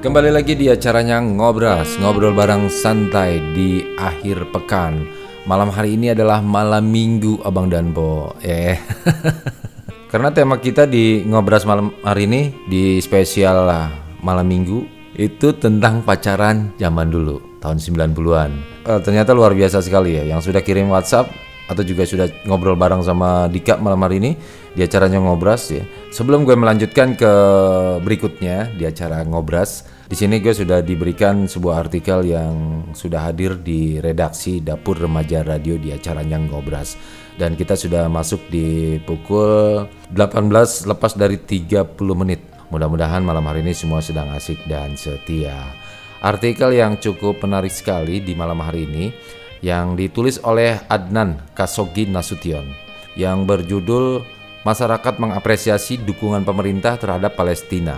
Kembali lagi di acaranya Ngobras, ngobrol bareng santai di akhir pekan. Malam hari ini adalah malam minggu Abang dan Bo. Eh. Karena tema kita di Ngobras malam hari ini di spesial lah malam minggu itu tentang pacaran zaman dulu tahun 90-an. Eh, ternyata luar biasa sekali ya yang sudah kirim WhatsApp atau juga sudah ngobrol bareng sama Dika malam hari ini di acaranya Ngobras ya. Sebelum gue melanjutkan ke berikutnya di acara Ngobras, di sini gue sudah diberikan sebuah artikel yang sudah hadir di redaksi Dapur Remaja Radio di acaranya Ngobras. Dan kita sudah masuk di pukul 18 lepas dari 30 menit. Mudah-mudahan malam hari ini semua sedang asik dan setia. Artikel yang cukup menarik sekali di malam hari ini yang ditulis oleh Adnan Kasogi Nasution yang berjudul Masyarakat mengapresiasi dukungan pemerintah terhadap Palestina.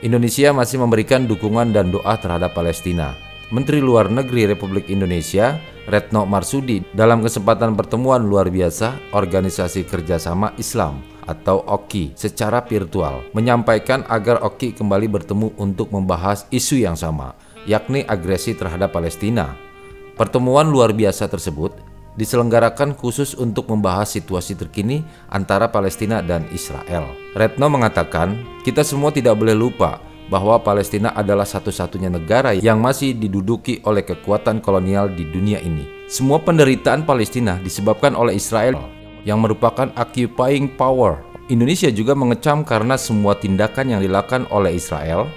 Indonesia masih memberikan dukungan dan doa terhadap Palestina. Menteri Luar Negeri Republik Indonesia, Retno Marsudi, dalam kesempatan pertemuan luar biasa Organisasi Kerjasama Islam atau OKI secara virtual, menyampaikan agar OKI kembali bertemu untuk membahas isu yang sama, yakni agresi terhadap Palestina Pertemuan luar biasa tersebut diselenggarakan khusus untuk membahas situasi terkini antara Palestina dan Israel. Retno mengatakan, kita semua tidak boleh lupa bahwa Palestina adalah satu-satunya negara yang masih diduduki oleh kekuatan kolonial di dunia ini. Semua penderitaan Palestina disebabkan oleh Israel yang merupakan occupying power. Indonesia juga mengecam karena semua tindakan yang dilakukan oleh Israel.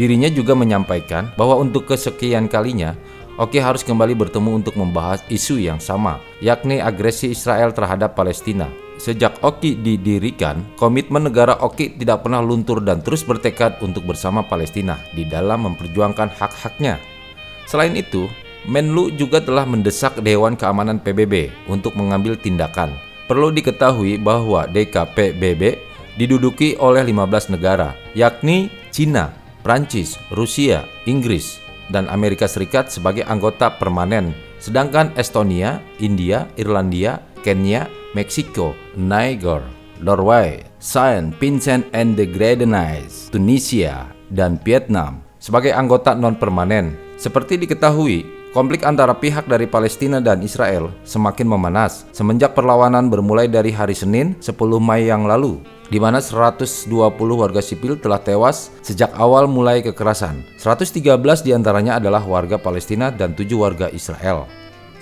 Dirinya juga menyampaikan bahwa untuk kesekian kalinya Oki harus kembali bertemu untuk membahas isu yang sama, yakni agresi Israel terhadap Palestina. Sejak Oki didirikan, komitmen negara Oki tidak pernah luntur dan terus bertekad untuk bersama Palestina di dalam memperjuangkan hak-haknya. Selain itu, Menlu juga telah mendesak Dewan Keamanan PBB untuk mengambil tindakan. Perlu diketahui bahwa DKPBB diduduki oleh 15 negara, yakni Cina, Prancis, Rusia, Inggris, dan Amerika Serikat sebagai anggota permanen, sedangkan Estonia, India, Irlandia, Kenya, Meksiko, Niger, Norway, Saint Vincent and the Grenadines, Tunisia, dan Vietnam sebagai anggota non-permanen. Seperti diketahui, konflik antara pihak dari Palestina dan Israel semakin memanas semenjak perlawanan bermulai dari hari Senin 10 Mei yang lalu di mana 120 warga sipil telah tewas sejak awal mulai kekerasan. 113 di antaranya adalah warga Palestina dan 7 warga Israel.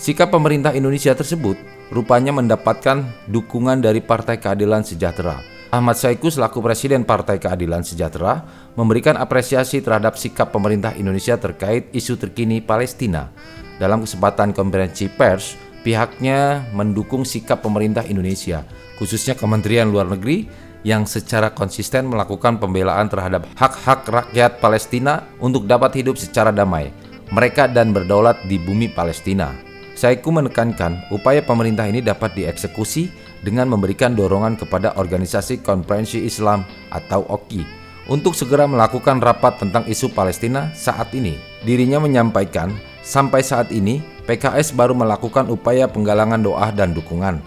Sikap pemerintah Indonesia tersebut rupanya mendapatkan dukungan dari Partai Keadilan Sejahtera. Ahmad Saiku selaku Presiden Partai Keadilan Sejahtera memberikan apresiasi terhadap sikap pemerintah Indonesia terkait isu terkini Palestina. Dalam kesempatan konferensi pers, pihaknya mendukung sikap pemerintah Indonesia, khususnya Kementerian Luar Negeri yang secara konsisten melakukan pembelaan terhadap hak-hak rakyat Palestina untuk dapat hidup secara damai, mereka dan berdaulat di bumi Palestina. Saiku menekankan upaya pemerintah ini dapat dieksekusi dengan memberikan dorongan kepada Organisasi Konferensi Islam atau OKI untuk segera melakukan rapat tentang isu Palestina saat ini. Dirinya menyampaikan, sampai saat ini PKS baru melakukan upaya penggalangan doa dan dukungan.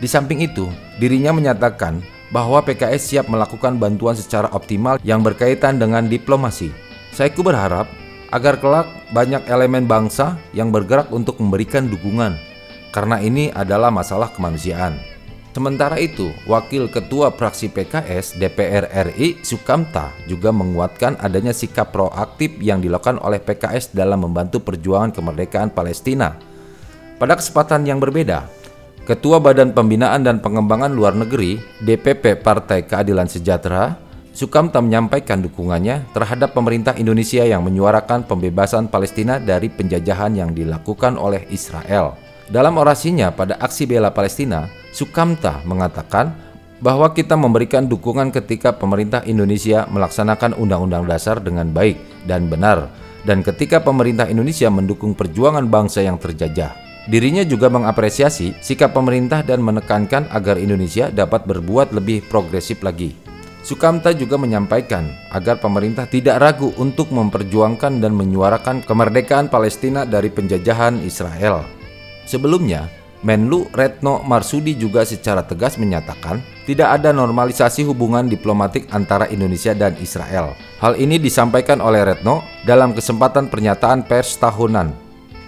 Di samping itu, dirinya menyatakan bahwa PKS siap melakukan bantuan secara optimal yang berkaitan dengan diplomasi. Saiku berharap agar kelak banyak elemen bangsa yang bergerak untuk memberikan dukungan, karena ini adalah masalah kemanusiaan. Sementara itu, Wakil Ketua Praksi PKS DPR RI Sukamta juga menguatkan adanya sikap proaktif yang dilakukan oleh PKS dalam membantu perjuangan kemerdekaan Palestina. Pada kesempatan yang berbeda, Ketua Badan Pembinaan dan Pengembangan Luar Negeri DPP Partai Keadilan Sejahtera, Sukamta menyampaikan dukungannya terhadap pemerintah Indonesia yang menyuarakan pembebasan Palestina dari penjajahan yang dilakukan oleh Israel. Dalam orasinya pada aksi bela Palestina, Sukamta mengatakan bahwa kita memberikan dukungan ketika pemerintah Indonesia melaksanakan undang-undang dasar dengan baik dan benar dan ketika pemerintah Indonesia mendukung perjuangan bangsa yang terjajah. Dirinya juga mengapresiasi sikap pemerintah dan menekankan agar Indonesia dapat berbuat lebih progresif lagi. Sukamta juga menyampaikan agar pemerintah tidak ragu untuk memperjuangkan dan menyuarakan kemerdekaan Palestina dari penjajahan Israel. Sebelumnya, Menlu Retno Marsudi juga secara tegas menyatakan tidak ada normalisasi hubungan diplomatik antara Indonesia dan Israel. Hal ini disampaikan oleh Retno dalam kesempatan pernyataan pers tahunan.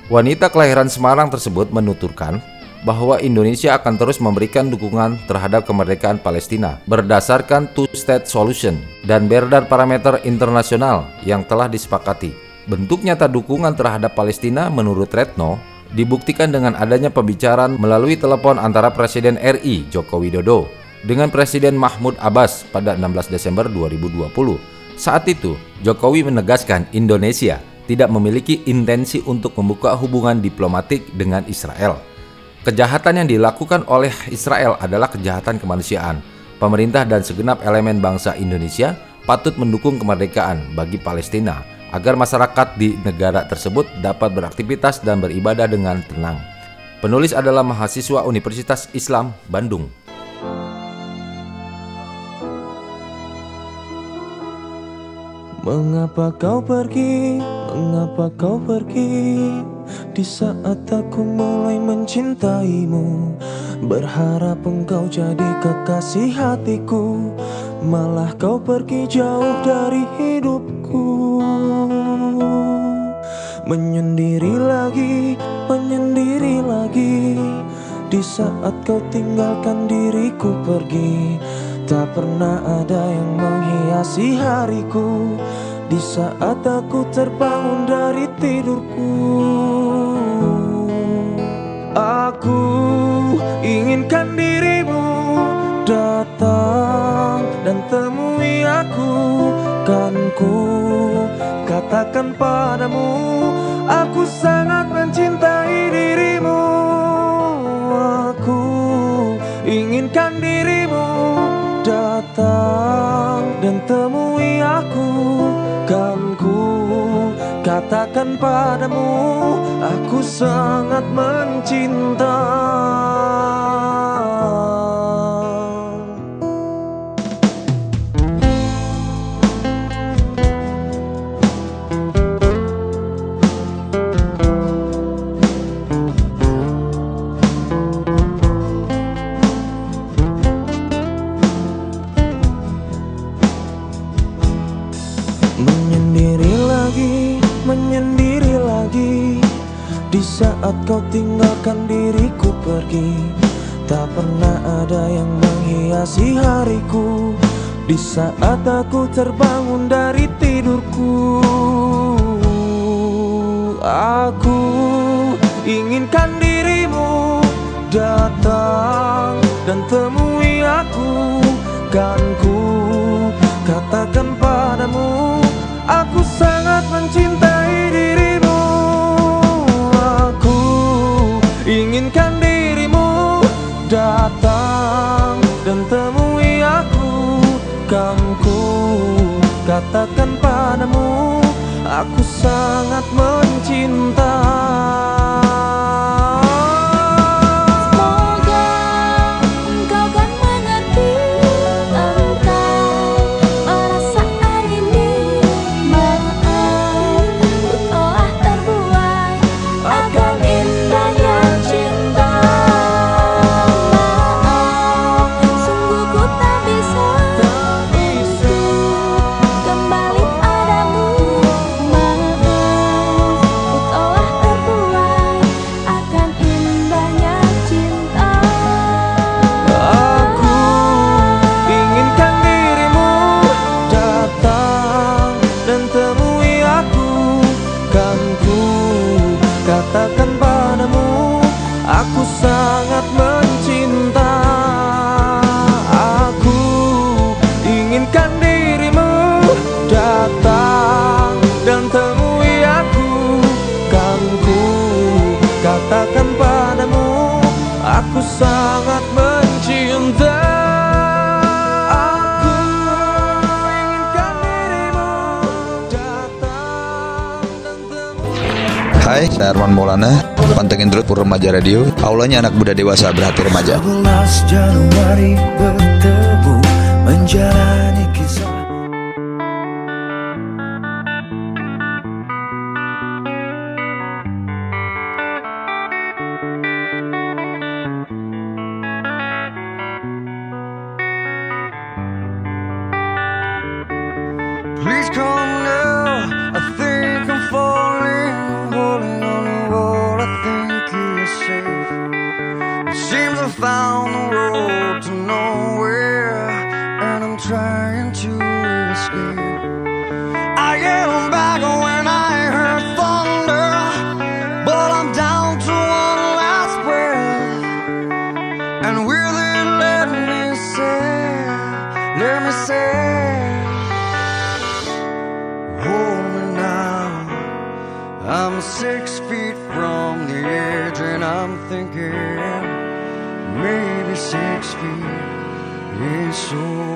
Wanita kelahiran Semarang tersebut menuturkan bahwa Indonesia akan terus memberikan dukungan terhadap kemerdekaan Palestina berdasarkan two-state solution dan beredar parameter internasional yang telah disepakati. Bentuk nyata dukungan terhadap Palestina menurut Retno dibuktikan dengan adanya pembicaraan melalui telepon antara Presiden RI Joko Widodo dengan Presiden Mahmud Abbas pada 16 Desember 2020. Saat itu, Jokowi menegaskan Indonesia tidak memiliki intensi untuk membuka hubungan diplomatik dengan Israel Kejahatan yang dilakukan oleh Israel adalah kejahatan kemanusiaan. Pemerintah dan segenap elemen bangsa Indonesia patut mendukung kemerdekaan bagi Palestina agar masyarakat di negara tersebut dapat beraktivitas dan beribadah dengan tenang. Penulis adalah mahasiswa Universitas Islam Bandung. Mengapa kau pergi? Mengapa kau pergi? Di saat aku mulai mencintaimu Berharap engkau jadi kekasih hatiku Malah kau pergi jauh dari hidupku Menyendiri lagi, menyendiri lagi. Di saat kau tinggalkan diriku pergi Tak pernah ada yang menghiasi hariku. Di saat aku terbangun dari tidurku Aku inginkan dirimu datang dan temui aku. Kan ku katakan padamu Aku sangat mencintai dirimu. Aku inginkan dirimu datang dan temui aku. Kan ku katakan padamu Aku sangat mencinta Di saat aku terbangun dari tidurku Aku inginkan dirimu datang dan temui aku. Kan ku katakan padamu Aku sangat mencintai katakan padamu Aku sangat mencinta Hai, saya Arman Maulana. Pantengin terus Pur Remaja Radio. Aulanya anak muda dewasa berhati remaja. 11 Januari bertemu menjalani kisah next year is so